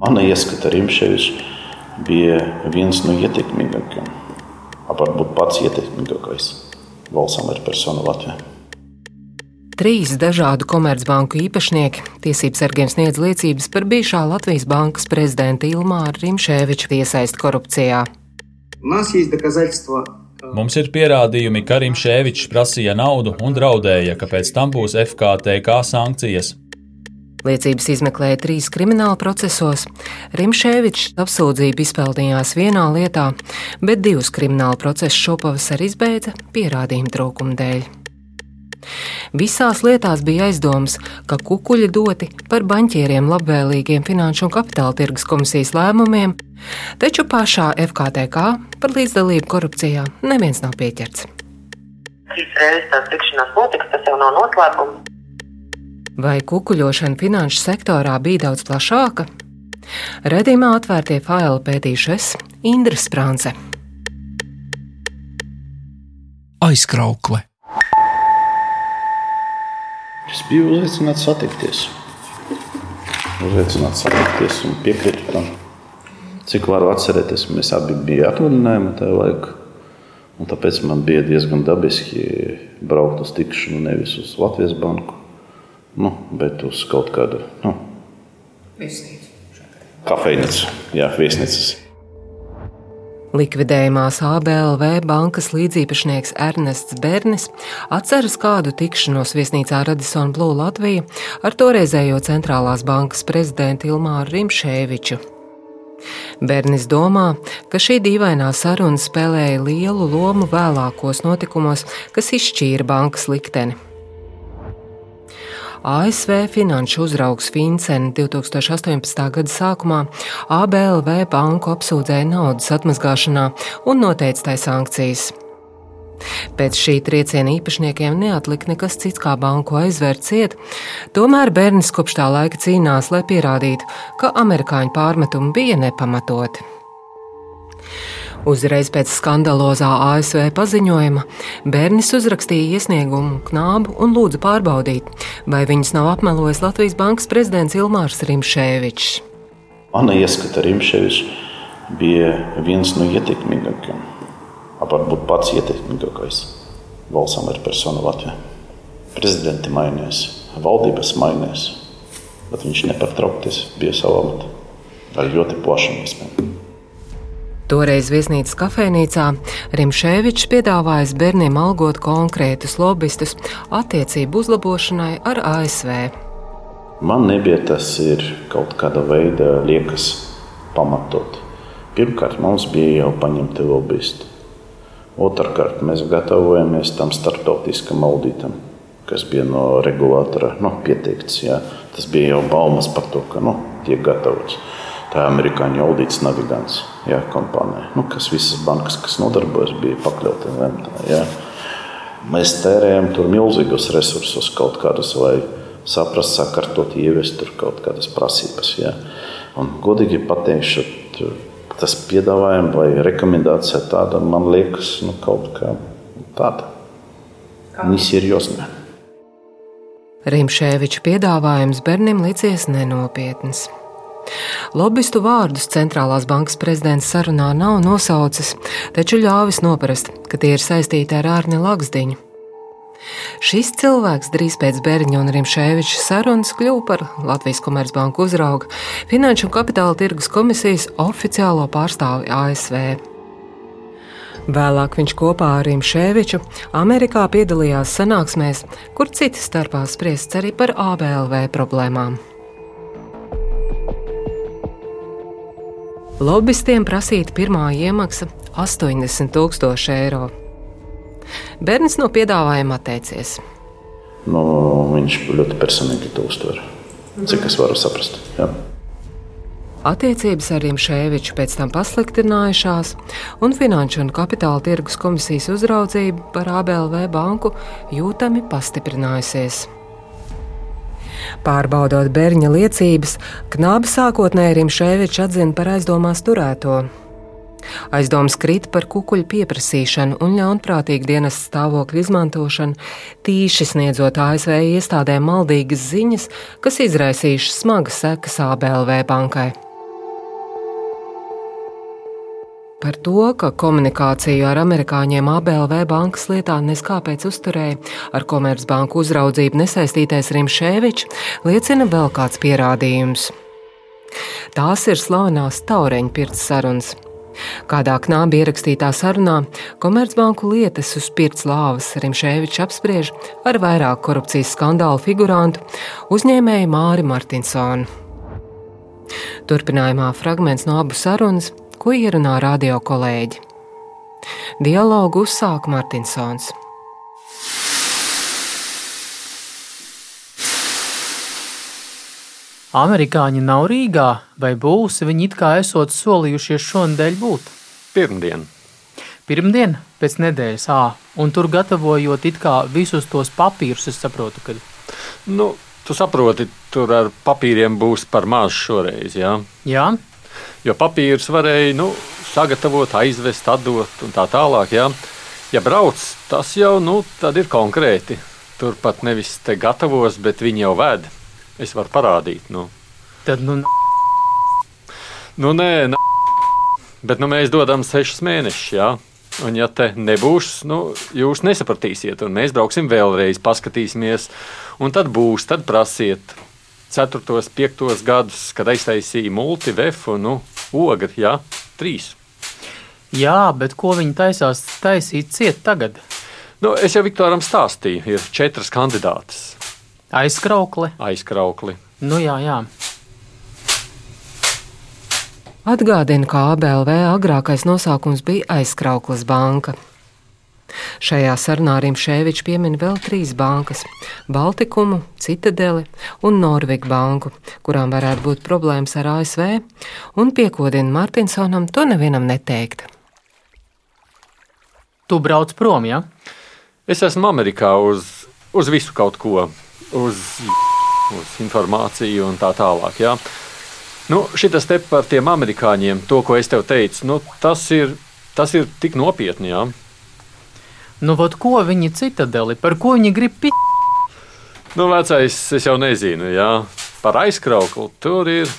Anna ieskata Rimševičs bija viens no ietekmīgākajiem, varbūt pats ietekmīgākais valsts amatpersonu Latvijā. Trīs dažādu komercbanku īpašnieki tiesības sargiem sniedz liecības par bijušā Latvijas bankas prezidenta Ilmāra Rimšēviča iesaistu korupcijā. Mums ir pierādījumi, ka Rimšēvičs prasīja naudu un draudēja, ka pēc tam būs FKTK sankcijas. Liecības izmeklēja trīs krimināla procesos. Rimšēvičs apsūdzību izpildījās vienā lietā, bet divus krimināla procesus šopavasar izbeidza pierādījumu trūkuma dēļ. Visās lietās bija aizdoms, ka kukuļi doti par baņķieriem labvēlīgiem Finanšu un Kapitāla tirgus komisijas lēmumiem, taču pašā FKTK par līdzdalību korupcijā neviens nav pieķerts. Trīs reizes tās tikšanās notiks, tas jau nav noslēpums. Vai kukuļošana finanšu sektorā bija daudz plašāka? Redījumā atvērtie faili pētīšu es, Indra Sprānce. Aizkraukle. Es biju uzaicināts satikties. Uzaicināts satikties un piekrītu tam. Cik varu atcerēties, mēs abi bijām atvaļinājumā tajā laikā. Un tāpēc man bija diezgan dabiski braukt uz tikšanu nevis uz Latvijas banku, nu, bet uz kaut kādu nu, kafejnīcu, jā, viesnīcas. Likvidējumās ABLV bankas līdzīpašnieks Ernests Bernis atceras kādu tikšanos viesnīcā Radisson Blue Latvija ar toreizējo centrālās bankas prezidentu Ilmāru Rimšēviču. Bernis domā, ka šī dīvainā saruna spēlēja lielu lomu vēlākos notikumos, kas izšķīra bankas likteni. ASV finanšu uzraugs Fincen 2018. gada sākumā ABLV banku apsūdzēja naudas atmazgāšanā un noteica tai sankcijas. Pēc šī trieciena īpašniekiem neatlika nekas cits kā banku aizvērt ciet, tomēr bērns kopš tā laika cīnās, lai pierādītu, ka amerikāņu pārmetumi bija nepamatoti. Uzreiz pēc skandalozā ASV paziņojuma bērnis uzrakstīja iesniegumu knābu un lūdza pārbaudīt, vai viņus nav apmelojis Latvijas bankas prezidents Ilmārs Rimšēvičs. Anna ieskata Rimšēvičs bija viens no ietekmīgākajiem, varbūt pats ietekmīgākais valsts amatpersonu Latvijā. Prezidenti mainījās, valdības mainījās, bet viņš nepārtraukti bija savā amatā ar ļoti plašiem iespējām. Toreiz viesnīcas kafejnīcā Rimšēvičs piedāvājis bērniem algot konkrētus lobbystus attiecību uzlabošanai ar ASV. Man nebija tas ir kaut kāda veida liekas pamatot. Pirmkārt, mums bija jau paņemti lobbyisti. Otrakārt, mēs gatavojamies tam starptautiskam auditam, kas bija no regulātora nu, pieteikts. Jā. Tas bija jau baumas par to, ka nu, tiek gatavots tā amerikāņu audīts navigants jā, kompānija, nu, kas visas bankas, kas nodarbojas, bija pakļauti VMT. Mēs tērējam tur milzīgus resursus kaut kādus, lai saprastu, sakārtot, ieviest tur kaut kādas prasības. Jā. Un, godīgi pateikšu, tas piedāvājums vai rekomendācija tāda, man liekas, nu, kaut kā tāda. Neseriozna. Rimšēviča piedāvājums bērniem licies nenopietns. Lobistu vārdus centrālās bankas prezidents sarunā nav nosaucis, taču ļāvis noprast, ka tie ir saistīti ar Ārni Lagsdiņu. Šis cilvēks drīz pēc Bērņa un Rimšēviča sarunas kļuva par Latvijas Komercbanku uzraugu Finanšu un Kapitāla tirgus komisijas oficiālo pārstāvi ASV. Vēlāk viņš kopā ar Rimšēviču Amerikā piedalījās sanāksmēs, kur citi starpā spriests arī par ABLV problēmām. Lobbystiem prasīta pirmā iemaksa - 80 tūkstoši eiro. Bērns no piedāvājuma atteicies. Nu, viņš ļoti personīgi to uztver. Cik es varu saprast? Jā. Attiecības ar Rimšēviču pēc tam pasliktinājušās, un Finanšu un Kapitāla tirgus komisijas uzraudzība par ABLV banku jūtami pastiprinājusies. Pārbaudot bērņa liecības, Knāba sākotnēji Rimšēvičs atzina par aizdomās turēto. Aizdomas krīt par kukuļu pieprasīšanu un ļaunprātīgu dienas stāvokļu izmantošanu, tīši sniedzot ASV iestādēm maldīgas ziņas, kas izraisījušas smagas sekas ABLV bankai. Par to, ka komunikāciju ar amerikāņiem ABLV bankas lietā neskāpēc uzturēja ar Komercbanku uzraudzību nesaistītais Rimšēvičs, liecina vēl kāds pierādījums. Tās ir slavenās taureņa pirts sarunas. Kādā knābi ierakstītā sarunā Komercbanku lietas uz pirts lāvas Rimšēvičs apspriež ar vairāk korupcijas skandālu figurantu uzņēmēju Māri Martinsonu. Turpinājumā fragments no abu sarunas ko ierunā radio kolēģi. Dialogu uzsāk Martinsons. Amerikāņi nav Rīgā, vai būs viņi it kā esot solījušies šonadēļ būt? Pirmdien. Pirmdien, pēc nedēļas, ā, un tur gatavojot it kā visus tos papīrus, es saprotu, ka. Nu, tu saproti, tur ar papīriem būs par maz šoreiz, jā? Jā, Jo papīrus varēja nu, sagatavot, aizvest, atdot un tā tālāk. Jā. Ja brauc, tas jau nu, ir konkrēti. Turpat nevis te gatavos, bet viņi jau ved. Es varu parādīt. Nu. tad nu, Nu, nē, nē, bet nu, mēs dodam sešus mēnešus. Jā. Un, ja te nebūs, nu, jūs nesapratīsiet, un mēs brauksim vēlreiz, paskatīsimies, un tad būs, tad prasiet. 4, 5 gadus, kad aiztaisīja multivefu, nu, ogri, jā, trīs. jā, bet ko viņi taisās taisīt ciet tagad? Nu, es jau Viktoram stāstīju, ir četras kandidātas. Aizkraukle? Aizkraukli. Nu jā, jā. Atgādina, ka ABLV agrākais nosaukums bija Aizkrauklas banka. Šajā sarunā Rimšēvičs piemin vēl trīs bankas - Baltikumu, Citadeli un Norvigu banku, kurām varētu būt problēmas ar ASV, un piekodina Martinsonam to nevienam neteikt. Tu brauc prom? Ja? Es esmu Amerikā uz, uz visu kaut ko, uz, uz informāciju un tā tālāk. Jā. Nu, šitas te par tiem amerikāņiem, to, ko es tev teicu, nu, tas, ir, tas ir tik nopietni. Jā. Nu, vot ko viņi citadeli, par ko viņi grib pīt? Nu, vecais, es jau nezinu, jā. par aizkrauklu tur ir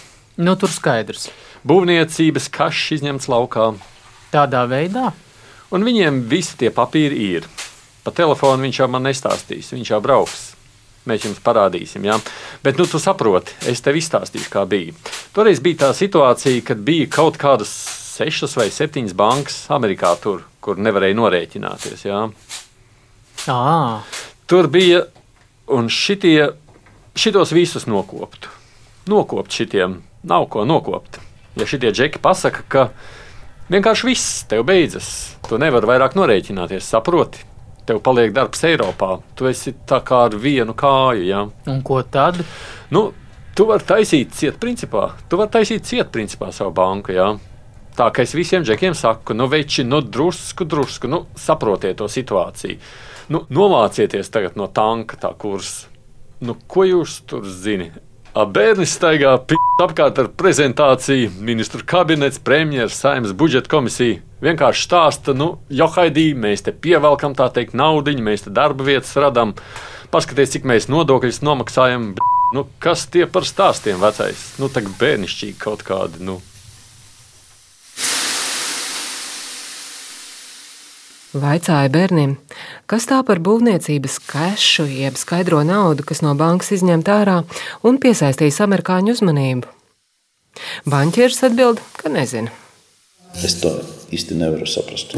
Nu, tur skaidrs. būvniecības kašs izņemts laukā. Tādā veidā. Un viņiem visi tie papīri ir. Pa telefonu viņš jau man nestāstīs, viņš jau brauks. Mēs jums parādīsim, jā. Bet, nu, tu saproti, es tev izstāstīšu, kā bija. Toreiz bija tā situācija, kad bija kaut kādas sešas vai septiņas bankas Amerikā, tur, kur nevarēja norēķināties. Jā. À, Tur bija, un šitie, šitos visus nokoptu. Nokopt šitiem nav ko nokopt. Ja šitie džeki pasaka, ka vienkārši viss tev beidzas, tu nevari vairāk norēķināties, saproti. Tev paliek darbs Eiropā. Tu esi tā kā ar vienu kāju. Ja? un ko tad? Nu, tu vari taisīt ciet, principā. Tu vari taisīt ciet, principā, savu banku. Jā. Tā kā es visiem džekiem saku, nu, veči, nu, drusku, drusku, nu, saprotiet to situāciju. Nu, novācieties tagad no tanka tā kursa. Nu, ko jūs tur zināt? Bērns staigā apkārt ar prezentāciju, ministru kabinets, premjeras, saimnes budžeta komisija. Vienkārši stāsta, nu, johaidī, mēs te pievelkam tā teikt naudu, mēs te darba vietas radām. Paskaties, cik mēs nodokļus nomaksājam. Nu, kas tie par stāstiem vecais? Nu, tā bērnišķīgi kaut kādi. Nu. Vaicāja bērniem, kas tā par būvniecības kešu, jeb skaidro naudu, kas no bankas izņemta ārā un piesaistīs amerikāņu uzmanību. Banķieris atbild, ka nezina. Es to īsti nevaru saprast.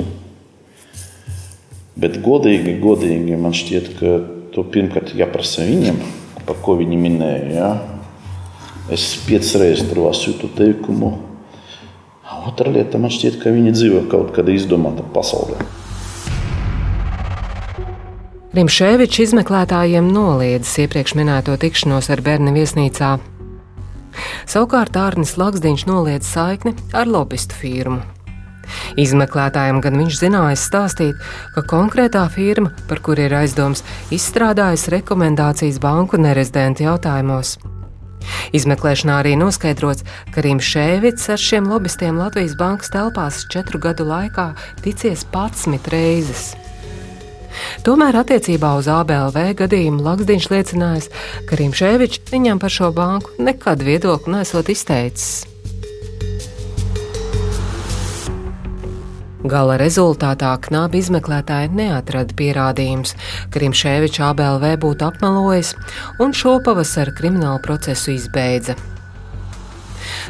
Bet godīgi, godīgi man šķiet, ka to pirmkārt jāprasa viņam, par ko viņi minēja. Ja? Es piecas reizes tur lasīju to teikumu. Otra lieta man šķiet, ka viņi dzīvo kaut kādā izdomātā pasaulē. Rimšēvičs izmeklētājiem noliedzis iepriekš minēto tikšanos ar bērnu viesnīcā. SavukārtĀrnis Lakstiņš noliedz saikni ar lobbyistu firmu. Izmeklētājiem gan viņš zināja stāstīt, ka konkrētā firma, par kuru ir aizdoms, izstrādājusi rekomendācijas banku nerezidentu jautājumos. Izmeklēšanā arī noskaidrots, ka Rimšēvits ar šiem lobbystiem Latvijas bankas telpās četru gadu laikā ticies 11 reizes. Tomēr attiecībā uz ABLV gadījumu Lakstiņš liecinājis, ka Rimšēvičs viņam par šo banku nekad viedokli nesot izteicis. Gala rezultātā knābi izmeklētāji neatrada pierādījumus, ka Rimšēviča ABLV būtu apmelojis, un šo pavasaru kriminālu procesu izbeidza.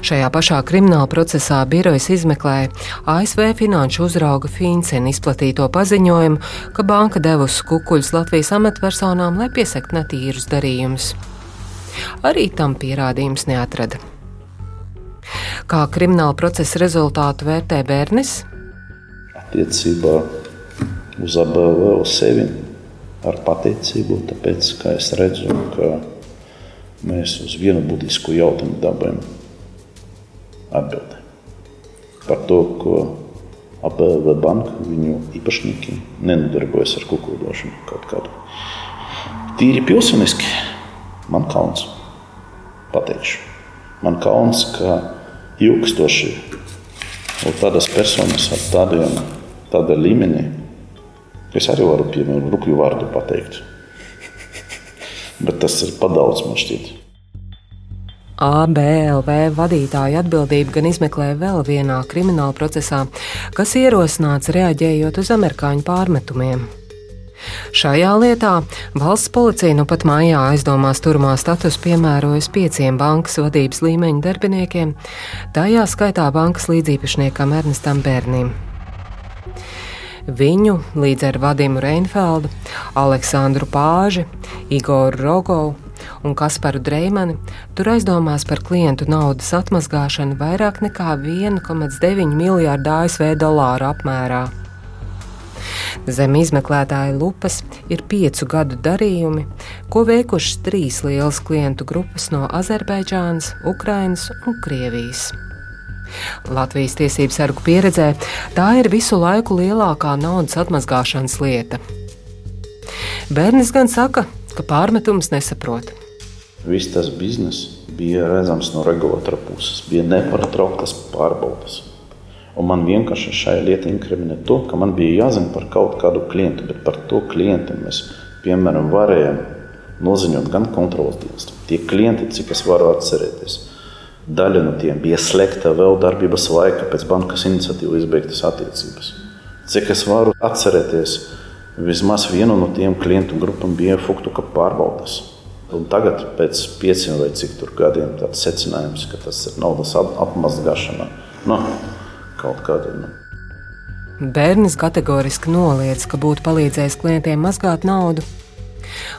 Šajā pašā krimināla procesā birojas izmeklēja ASV finanšu uzrauga Fincena izplatīto paziņojumu, ka banka devusi kukuļus Latvijas amatpersonām, lai piesakt netīrus darījumus. Arī tam pierādījums neatrada. Kā krimināla procesa rezultātu vērtē Bērnis? Attiecībā uz ABV uz sevi ar pateicību, tāpēc, ka es redzu, ka mēs uz vienu būtisku jautājumu dabūjam atbildē. Par to, ko ABLV banka, viņu īpašnieki nenodarbojas ar kukurūdošanu kaut kādu. Tīri pilsoniski man kauns. Pateikšu. Man kauns, ka ilgstoši tādas personas ar tādiem, tādā līmenī, es arī varu piemēram rupju vārdu pateikt. Bet tas ir padaudz man šķiet. ABLV vadītāja atbildība gan izmeklē vēl vienā krimināla procesā, kas ierosināts reaģējot uz amerikāņu pārmetumiem. Šajā lietā valsts policija nu pat mājā aizdomās turmā status piemērojas pieciem bankas vadības līmeņa darbiniekiem, tajā skaitā bankas līdzīpašniekam Ernestam Bērnim. Viņu līdz ar Vadimu Reinfeldu, Aleksandru Pāži, Igoru Rogovu un Kasparu Dreimani tur aizdomās par klientu naudas atmazgāšanu vairāk nekā 1,9 miljārdu ASV dolāru apmērā. Zem izmeklētāja lupas ir piecu gadu darījumi, ko veikušas trīs lielas klientu grupas no Azerbaidžānas, Ukrainas un Krievijas. Latvijas tiesību sargu pieredzē tā ir visu laiku lielākā naudas atmazgāšanas lieta. Bērnis gan saka, ka pārmetums nesaprot. Viss tas bizness bija redzams no regulatora puses, bija nepārtrauktas pārbaudas. Un man vienkārši šajā lietā inkriminē to, ka man bija jāzina par kaut kādu klientu, bet par to klientu mēs, piemēram, varējām noziņot gan kontrolas dienestam. Tie klienti, cik es varu atcerēties, daļa no tiem bija slēgta vēl darbības laika pēc bankas iniciatīvas izbeigtas attiecības. Cik es varu atcerēties, Vismaz viena no tiem klientu grupām bija Fuktuka pārbaudas. Un tagad, pēc pieciem vai cik gadiem, tāds secinājums, ka tas ir naudas apmazgāšana. Nu, kaut kāda. Nu. Bērnis kategoriski noliedz, ka būtu palīdzējis klientiem mazgāt naudu.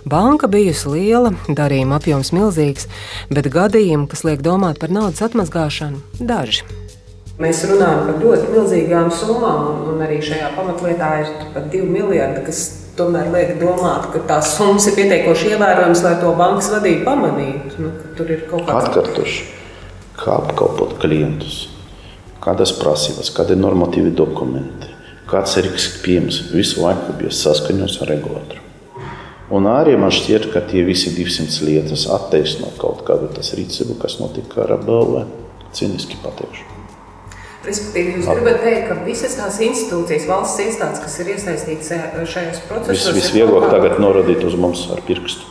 Banka bijusi liela, darījuma apjoms milzīgs, bet gadījumi, kas liek domāt par naudas atmazgāšanu, daži. Mēs runājam par ļoti milzīgām summām, un arī šajā pamatlietā ir pat 2 miljardi, kas tomēr liek domāt, ka tās summas ir pietiekoši ievērojamas, lai to bankas vadību pamanītu. Nu, tur ir kaut kāds atkārtošs, kā apkalpot klientus, kādas prasības, kādi ir normatīvi dokumenti, kāds ir risks pieejams. Visu laiku bija saskaņots ar regulātoru. Un arī man šķiet, ka tie visi 200 lietas attaisno kaut kādu rīcību, kas notika ar BLV. Cīniski pateikšu. Respektīvi, jūs gribat teikt, ka visas tās institūcijas, valsts iestādes, kas ir iesaistītas eh, šajos procesos, Vis, visvieglāk tagad norādīt uz mums ar pirkstu.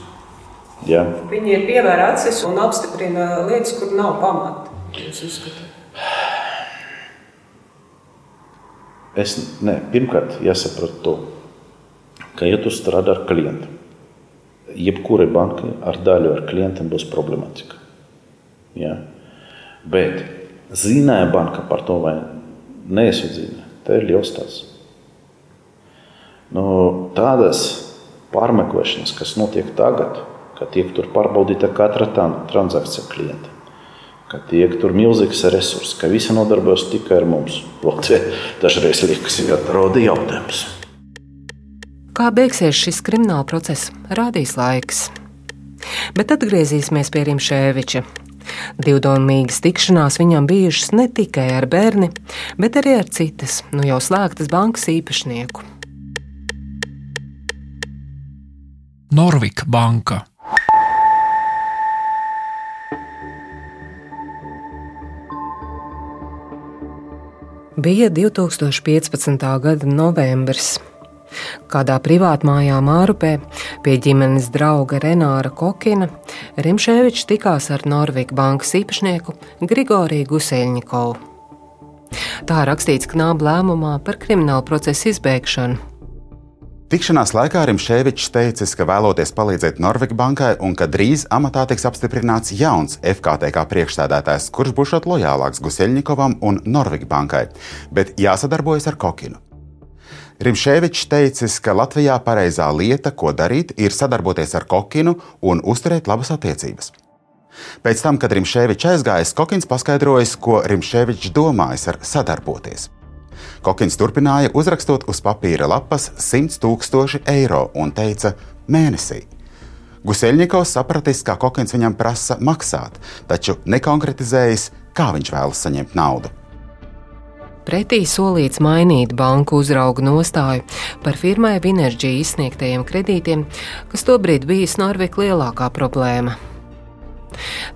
Ja? Viņi ir pievēra acis un apstiprina lietas, kur nav pamata. Es, ne, pirmkārt, jāsaprot to, ka, ja tu strādā ar klientu, jebkurai bankai ar daļu ar klientiem būs problemātika. Ja? Bet Zināja banka par to vai neizsudzīja. Tā ir liels tāds. Nu, tādas pārmeklēšanas, kas notiek tagad, kad tiek tur pārbaudīta katra transakcija klienta, ka tiek tur milzīgs resurss, ka visi nodarbojas tikai ar mums. Latvijā dažreiz liekas, ka roda jautājums. Kā beigsies šis krimināla process, rādīs laiks. Bet atgriezīsimies pie Rimšēviča, Divdomīgas tikšanās viņam bijušas ne tikai ar bērni, bet arī ar citas, nu jau slēgtas bankas īpašnieku. Norvika banka. Bija 2015. gada novembris. Kādā privātmājā Mārupē pie ģimenes drauga Renāra Kokina Rimšēvičs tikās ar Norvēģijas bankas īpašnieku Grigoriju Guseļņikovu. Tā rakstīts Knāba lēmumā par kriminālu procesu izbeigšanu. Tikšanās laikā Rimšēvičs teicis, ka vēloties palīdzēt Norvēģi bankai un ka drīz amatā tiks apstiprināts jauns FKTK priekšstādātājs, kurš būs lojālāks Guseļņikovam un Norvēģi bankai, bet jāsadarbojas ar Kokinu. Rimšēvičs teicis, ka Latvijā pareizā lieta, ko darīt, ir sadarboties ar Kokinu un uzturēt labas attiecības. Pēc tam, kad Rimšēvičs aizgājis, Kokins paskaidrojis, ko Rimšēvičs domājis ar sadarboties. Kokins turpināja uzrakstot uz papīra lapas 100 tūkstoši eiro un teica mēnesī. Guseļņikovs sapratis, kā Kokins viņam prasa maksāt, taču nekonkretizējis, kā viņš vēlas saņemt naudu. Pretī solīts mainīt banku uzraugu nostāju par firmai Vinerģija izsniegtajiem kredītiem, kas tobrīd bijis Norvēģa lielākā problēma.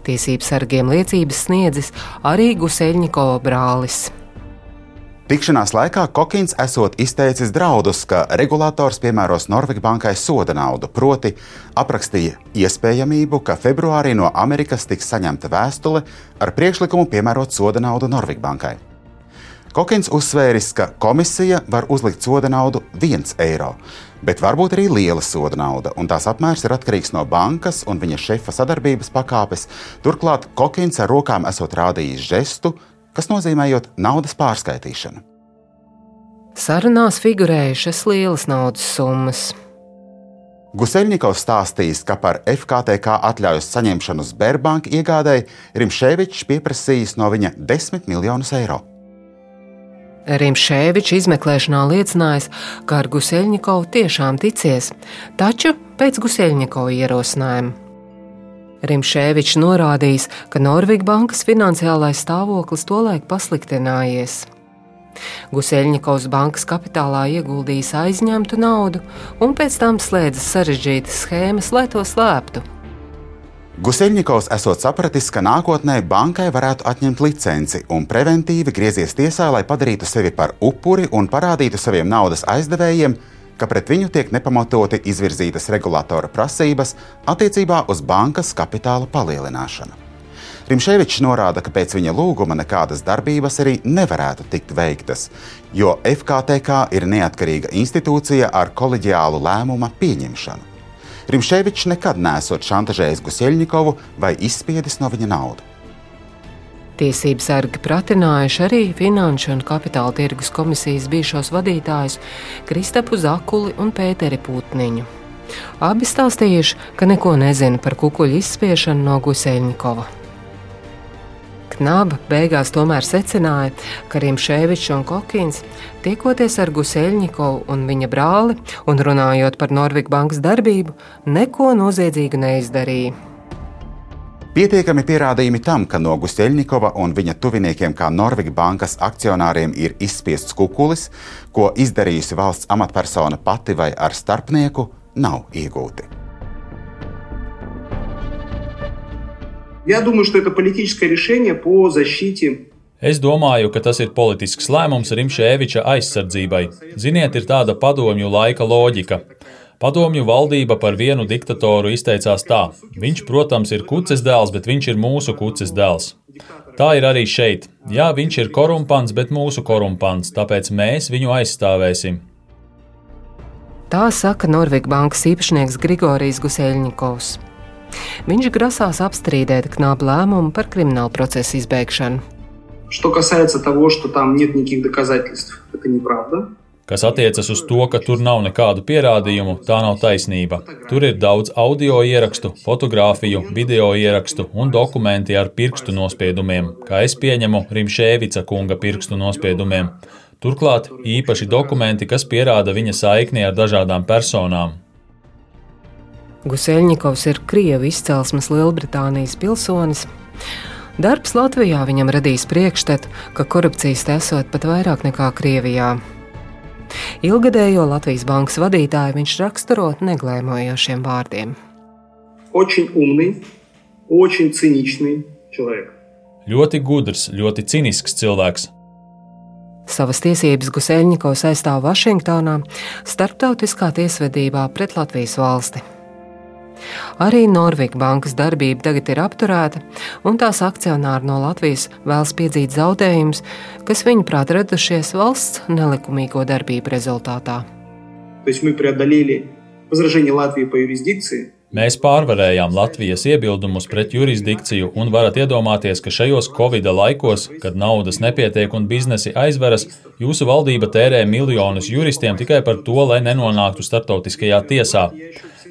Tiesības sargiem liecības sniedzis arī Guseļņikova brālis. Tikšanās laikā Kokins esot izteicis draudus, ka regulators piemēros Norvēģi bankai soda naudu, proti, aprakstīja iespējamību, ka februārī no Amerikas tiks saņemta vēstule ar priekšlikumu piemērot soda naudu Norvēģi bankai. Kokins uzsvēris, ka komisija var uzlikt soda naudu 1 eiro, bet varbūt arī liela soda nauda, un tās apmērs ir atkarīgs no bankas un viņa šefa sadarbības pakāpes. Turklāt Kokins ar rokām esot rādījis žestu, kas nozīmējot naudas pārskaitīšanu. Sarunās figurējušas lielas naudas summas. Guseļņikovs stāstījis, ka par FKTK atļaujas saņemšanu Sberbanka iegādēji Rimšēvičs pieprasījis no viņa 10 miljonus eiro. Rimšēvičs izmeklēšanā liecinājis, ka ar Guseļņikovu tiešām ticies, taču pēc Guseļņikova ierosinājuma. Rimšēvičs norādījis, ka Norvēģa bankas finansiālais stāvoklis tolaik pasliktinājies. Guseļņikovs bankas kapitālā ieguldījis aizņemtu naudu un pēc tam slēdza sarežģītas schēmas, lai to slēptu. Guseļņikovs esot sapratis, ka nākotnē bankai varētu atņemt licenci un preventīvi griezies tiesā, lai padarītu sevi par upuri un parādītu saviem naudas aizdevējiem, ka pret viņu tiek nepamatoti izvirzītas regulatora prasības attiecībā uz bankas kapitāla palielināšanu. Rimšēvičs norāda, ka pēc viņa lūguma nekādas darbības arī nevarētu tikt veiktas, jo FKTK ir neatkarīga institūcija ar koleģiālu lēmuma pieņemšanu. Rimšēvičs nekad nesot šantažējis Guseļņikovu vai izspiedis no viņa naudu. Tiesību sargi pratinājuši arī Finanšu un Kapitāla tirgus komisijas bijušos vadītājus Kristapu Zakuli un Pēteri Putniņu. Abi stāstījuši, ka neko nezina par kukuļu izspiešanu no Guseļņikova. Knaba beigās tomēr secināja, ka Rimšēvičs un Kokins, tiekoties ar Guseļņikovu un viņa brāli un runājot par Norvēģijas bankas darbību, neko noziedzīgu neizdarīja. Pietiekami pierādījumi tam, ka no Gusteļņikova un viņa tuviniekiem, kā Norvēģijas bankas akcionāriem, ir izspiests kukulis, ko izdarījusi valsts amatpersona pati vai ar starpnieku, nav iegūti. Я думаю, что это политическое решение по защите Es domāju, ka tas ir politisks lēmums Rimšēviča aizsardzībai. Ziniet, ir tāda padomju laika loģika. Padomju valdība par vienu diktatoru izteicās tā: Viņš, protams, ir kuces dēls, bet viņš ir mūsu kuces dēls. Tā ir arī šeit. Jā, viņš ir korumpants, bet mūsu korumpants, tāpēc mēs viņu aizstāvēsim. Tā saka Norvēģijas bankas īpašnieks Grigorijs Guseļņikovs. Viņš grasās apstrīdēt knābu lēmumu par kriminālu procesu izbeigšanu. Что касается того, что там нет никаких доказательств, это неправда. Kas attiecas uz to, ka tur nav nekādu pierādījumu, tā nav taisnība. Tur ir daudz audio ierakstu, fotografiju, video ierakstu un dokumenti ar pirkstu nospiedumiem, kā es pieņemu Rimšēvica kunga pirkstu nospiedumiem. Turklāt īpaši dokumenti, kas pierāda viņa saikni ar dažādām personām. Guseļņikovs ir Krievu izcelsmes Lielbritānijas pilsonis. Darbs Latvijā viņam radīs priekšstatu, ka korupcijas esot pat vairāk nekā Krievijā. Ilgadējo Latvijas bankas vadītāju viņš raksturo neglēmojošiem vārdiem. Очень умный, очень циничный человек. Ļoti gudrs, ļoti cinisks cilvēks. Savas tiesības Guseļņikovs aizstāv Vašingtonā, starptautiskā tiesvedībā pret Latvijas valsti. Arī Norvēģijas bankas darbība tagad ir apturēta, un tās akcionāri no Latvijas vēlas piedzīt zaudējumus, kas viņuprāt radušies valsts nelikumīgo darbību rezultātā. То есть мы преодолели возражение Латвии по юрисдикции, Mēs pārvarējām Latvijas iebildumus pret jurisdikciju un varat iedomāties, ka šajos Covid laikos, kad naudas nepietiek un biznesi aizveras, jūsu valdība tērē miljonus juristiem tikai par to, lai nenonāktu starptautiskajā tiesā.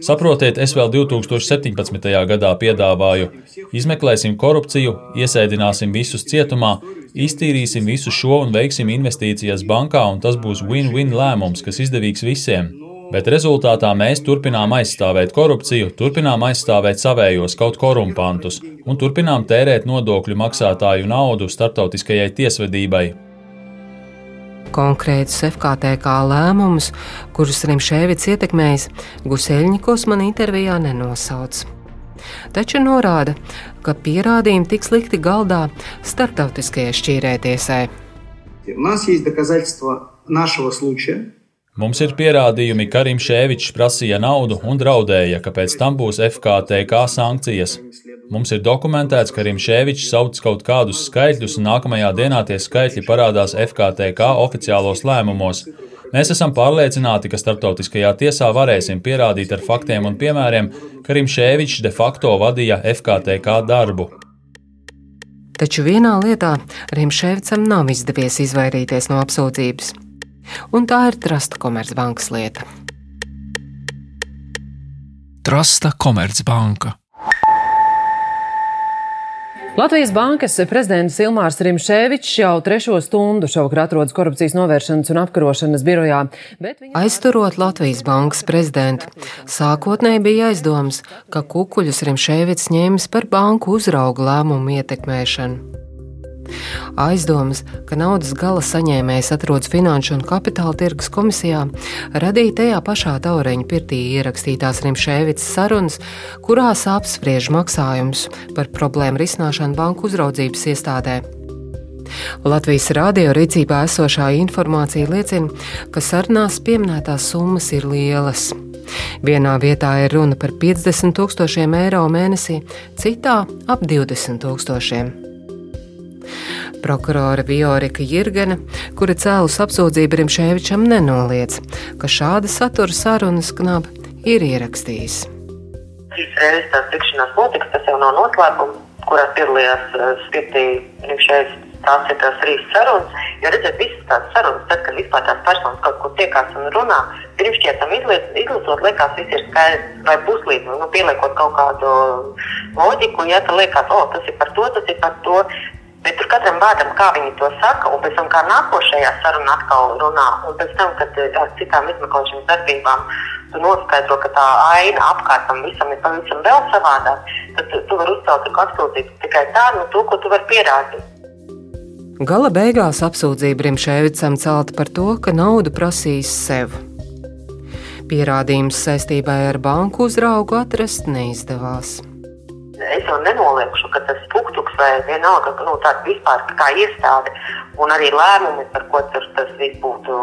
Saprotiet, es vēl 2017. gadā piedāvāju, izmeklēsim korupciju, iesēdināsim visus cietumā, iztīrīsim visu šo un veiksim investīcijas bankā, un tas būs win-win lēmums, kas izdevīgs visiem. Bet rezultātā mēs turpinām aizstāvēt korupciju, turpinām aizstāvēt savējos kaut korumpantus un turpinām tērēt nodokļu maksātāju naudu starptautiskajai tiesvedībai. Konkrēts FKTK lēmumus, kurus Rimšēvits ietekmējis, Guseļņikos man intervijā nenosauc. Taču norāda, ka pierādījumi tiks likti galdā starptautiskajai šķīrētiesai. Mums ir dokazaļstva našava slučaja. Mums ir pierādījumi, ka Rimšēvičs prasīja naudu un draudēja, ka pēc tam būs FKTK sankcijas. Mums ir dokumentēts, ka Rimšēvičs sauc kaut kādus skaitļus, un nākamajā dienā tie skaitļi parādās FKTK oficiālos lēmumos. Mēs esam pārliecināti, ka starptautiskajā tiesā varēsim pierādīt ar faktiem un piemēriem, ka Rimšēvičs de facto vadīja FKTK darbu. Taču vienā lietā Rimšēvicam nav izdevies izvairīties no apsūdzības un tā ir Trasta Komercbankas lieta. Trasta Komercbanka. Latvijas bankas prezidents Ilmārs Rimšēvičs jau trešo stundu šovakar atrodas korupcijas novēršanas un apkarošanas birojā. Viņa... Aizturot Latvijas bankas prezidentu, sākotnēji bija aizdoms, ka kukuļus Rimšēvičs ņēmis par banku uzraugu lēmumu ietekmēšanu. Aizdomas, ka naudas gala saņēmējs atrodas Finanšu un Kapitāla tirgus komisijā, radīja tajā pašā taureņa pirtī ierakstītās Rimšēvicas sarunas, kurās apspriež maksājumus par problēmu risināšanu banku uzraudzības iestādē. Latvijas rādio rīcībā esošā informācija liecina, ka sarunās pieminētās summas ir lielas. Vienā vietā ir runa par 50 tūkstošiem eiro mēnesī, citā ap 20 tūkstošiem. Prokurore Viorika Jirgena, kura cēlus apsūdzību Rimšēvičam, nenoliedz, ka šāda satura sarunas knaba ir ierakstījis. Trīs reizes tās tikšanās notiks, tas jau nav noslēpums, kurās piedalījās eh, Spirtī Rimšēvičs. Tās ir tās trīs sarunas, jo redzēt, visas tās sarunas, tad, kad vispār tās personas kaut ko tiekās un runā, pirmšķietam izlasot, liekas, viss ir skaidrs vai puslīdz, nu, pieliekot kaut kādu loģiku, ja tā liekas, o, tas ir par to, tas ir par to, tur katram vārdam, kā viņi to saka, un pēc tam kā nākošajā sarunā atkal runā, un pēc tam, kad eh, ar citām izmeklēšanas darbībām tu noskaidro, ka tā aina apkārt tam visam ir pavisam vēl savādāk, tad tu vari uzcelt apsūdzību tikai tādu, no to, ko tu vari pierādīt. Gala beigās apsūdzība Rimšēvicam celta par to, ka naudu prasīs sev. Pierādījums saistībā ar banku uzraugu atrast neizdevās es jau nenoliekšu, ka tas tuktuks vai vienalga, nu, tāda vispār kā iestāde un arī lēmumi, par ko tur tas viss būtu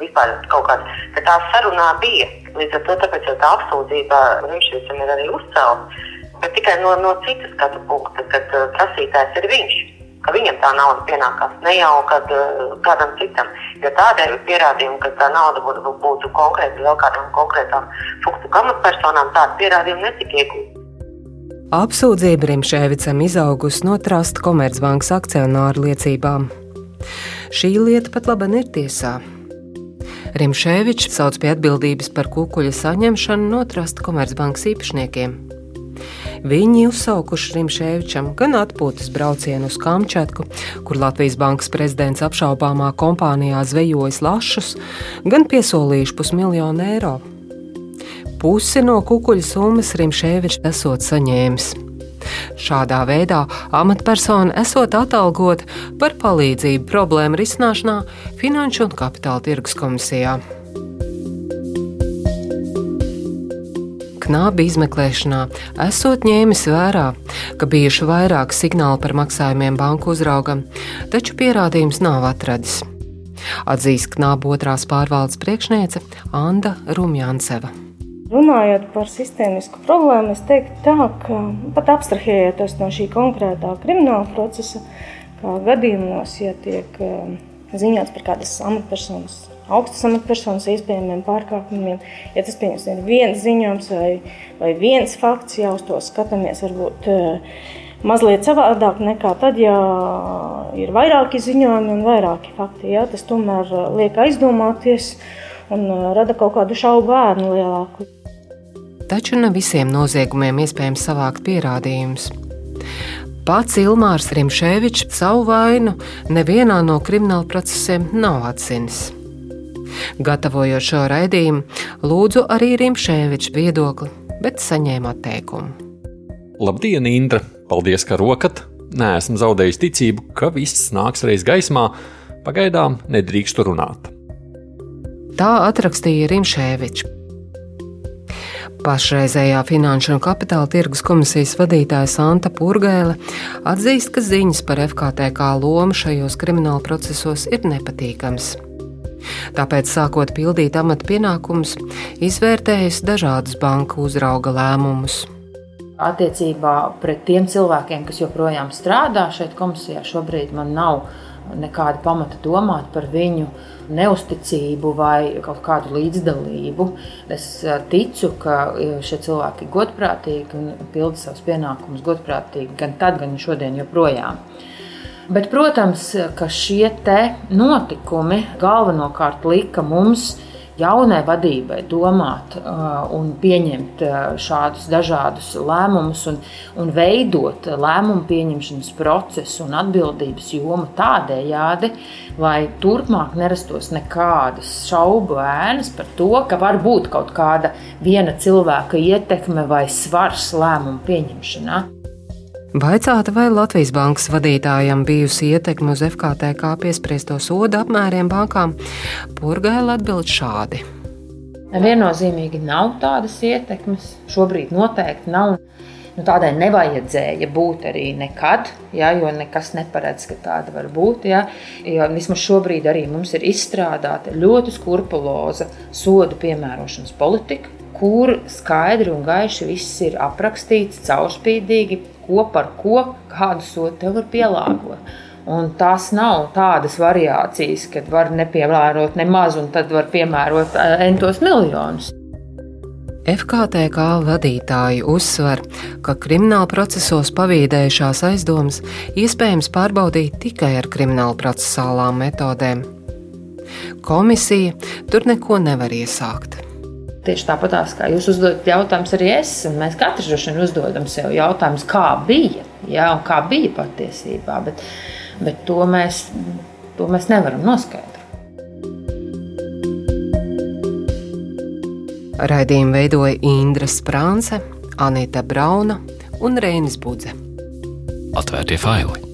vispār kaut kāds, ka tā sarunā bija. Līdz ar to tāpēc jau tā apsūdzība viņš visam ir arī uzcelts, bet tikai no, no citas skatu punkta, kad uh, prasītājs ir viņš. Ka viņam tā nauda pienākās ne jau kad, uh, kādam citam. Jo tādēļ pierādījumi, ka tā nauda būtu, būtu konkrēti vēl kādam konkrētam fuktu amatpersonām, tādu pierādījumu netika iegūta. Apsūdzība Rimšēvicam izaugusi no Trasta Komercbankas akcionāru liecībām. Šī lieta pat labi ir tiesā. Rimšēvičs sauc pie atbildības par kukuļa saņemšanu no Trasta Komercbankas īpašniekiem. Viņi uzsaukuši Rimšēvičam gan atpūtas braucienu uz Kamčatku, kur Latvijas bankas prezidents apšaubāmā kompānijā zvejojas lašus, gan piesolījuši pusmiljonu eiro pusi no kukuļu summas Rimšēvičs esot saņēmis. Šādā veidā amatpersona esot atalgota par palīdzību problēmu risināšanā Finanšu un Kapitāla tirgus komisijā. Knābi izmeklēšanā esot ņēmis vērā, ka bijuši vairāk signāli par maksājumiem banku uzraugam, taču pierādījums nav atradis. Atzīst Knāba otrās pārvaldes priekšniece Anna Rumjanseva. Runājot par sistēmisku problēmu, es teiktu tā, ka pat abstrahējoties no šī konkrētā krimināla procesa, kā gadījumos, ja tiek eh, ziņots par kādas amatpersonas, augstas amatpersonas iespējamiem pārkāpumiem, ja tas pieņems viens ziņojums vai, vai viens fakts, jau uz to skatāmies varbūt eh, mazliet savādāk nekā tad, ja ir vairāki ziņojumi un vairāki fakti. Jā, tas tomēr eh, liek aizdomāties un rada kaut kādu šaubu bērnu lielāku taču ne visiem noziegumiem iespējams savākt pierādījumus. Pats Ilmārs Rimšēvičs savu vainu nevienā no krimināla procesiem nav atzinis. Gatavojot šo raidījumu, lūdzu arī Rimšēviča viedokli, bet saņēmu atteikumu. Labdien, Indra! Paldies, ka rokat! Nē, esmu zaudējis ticību, ka viss nāks reiz gaismā. Pagaidām nedrīkstu runāt. Tā atrakstīja Rimšēvičs. Pašreizējā Finanšu un Kapitāla tirgus komisijas vadītāja Santa Purgēle atzīst, ka ziņas par FKTK lomu šajos krimināla procesos ir nepatīkams. Tāpēc, sākot pildīt amata pienākumus, izvērtējusi dažādus banku uzrauga lēmumus. Attiecībā pret tiem cilvēkiem, kas joprojām strādā šeit komisijā, šobrīd man nav nekāda pamata domāt par viņu neusticību vai kaut kādu līdzdalību. Es eh, ticu, ka eh, šie cilvēki ir godprātīgi un pilda savus pienākumus godprātīgi gan tad, gan šodien joprojām. Bet, protams, ka šie notikumi galvenokārt lika mums jaunai vadībai domāt uh, un pieņemt uh, šādus dažādus lēmumus un, un veidot lēmumu pieņemšanas procesu un atbildības jomu tādējādi, lai turpmāk nerastos nekādas šaubu ēnas par to, ka var būt kaut kāda viena cilvēka ietekme vai svars lēmumu pieņemšanā. Vaicāta, vai Latvijas bankas vadītājam bijusi ietekme uz FKTK piespriesto sodu apmēriem bankām, Purgaila atbild šādi. Viennozīmīgi nav tādas ietekmes. Šobrīd noteikti nav. Nu, tādai nevajadzēja būt arī nekad, ja, jo nekas neparedz, ka tāda var būt. Ja, jo vismaz šobrīd arī mums ir izstrādāta ļoti skrupuloza sodu piemērošanas politika, kur skaidri un gaiši viss ir aprakstīts, caurspīdīgi, ko par ko, kādu sodu tev var pielāgot. Un tās nav tādas variācijas, kad var nepiemērot nemaz, un tad var piemērot eh, entos miljonus. FKTK vadītāji uzsver, ka krimināla procesos pavīdējušās aizdomas iespējams pārbaudīt tikai ar krimināla procesālām metodēm. Komisija tur neko nevar iesākt. Tieši tāpat kā jūs uzdodat jautājumus, arī es, un mēs katrs droši vien uzdodam sev jautājumus, kā bija, ja, un kā bija patiesībā, bet, bet to, mēs, to mēs nevaram noskaidrot. Raidījumu veidoja Indra Sprānce, Anita Brauna un Reinis Budze. Atvērtie faili!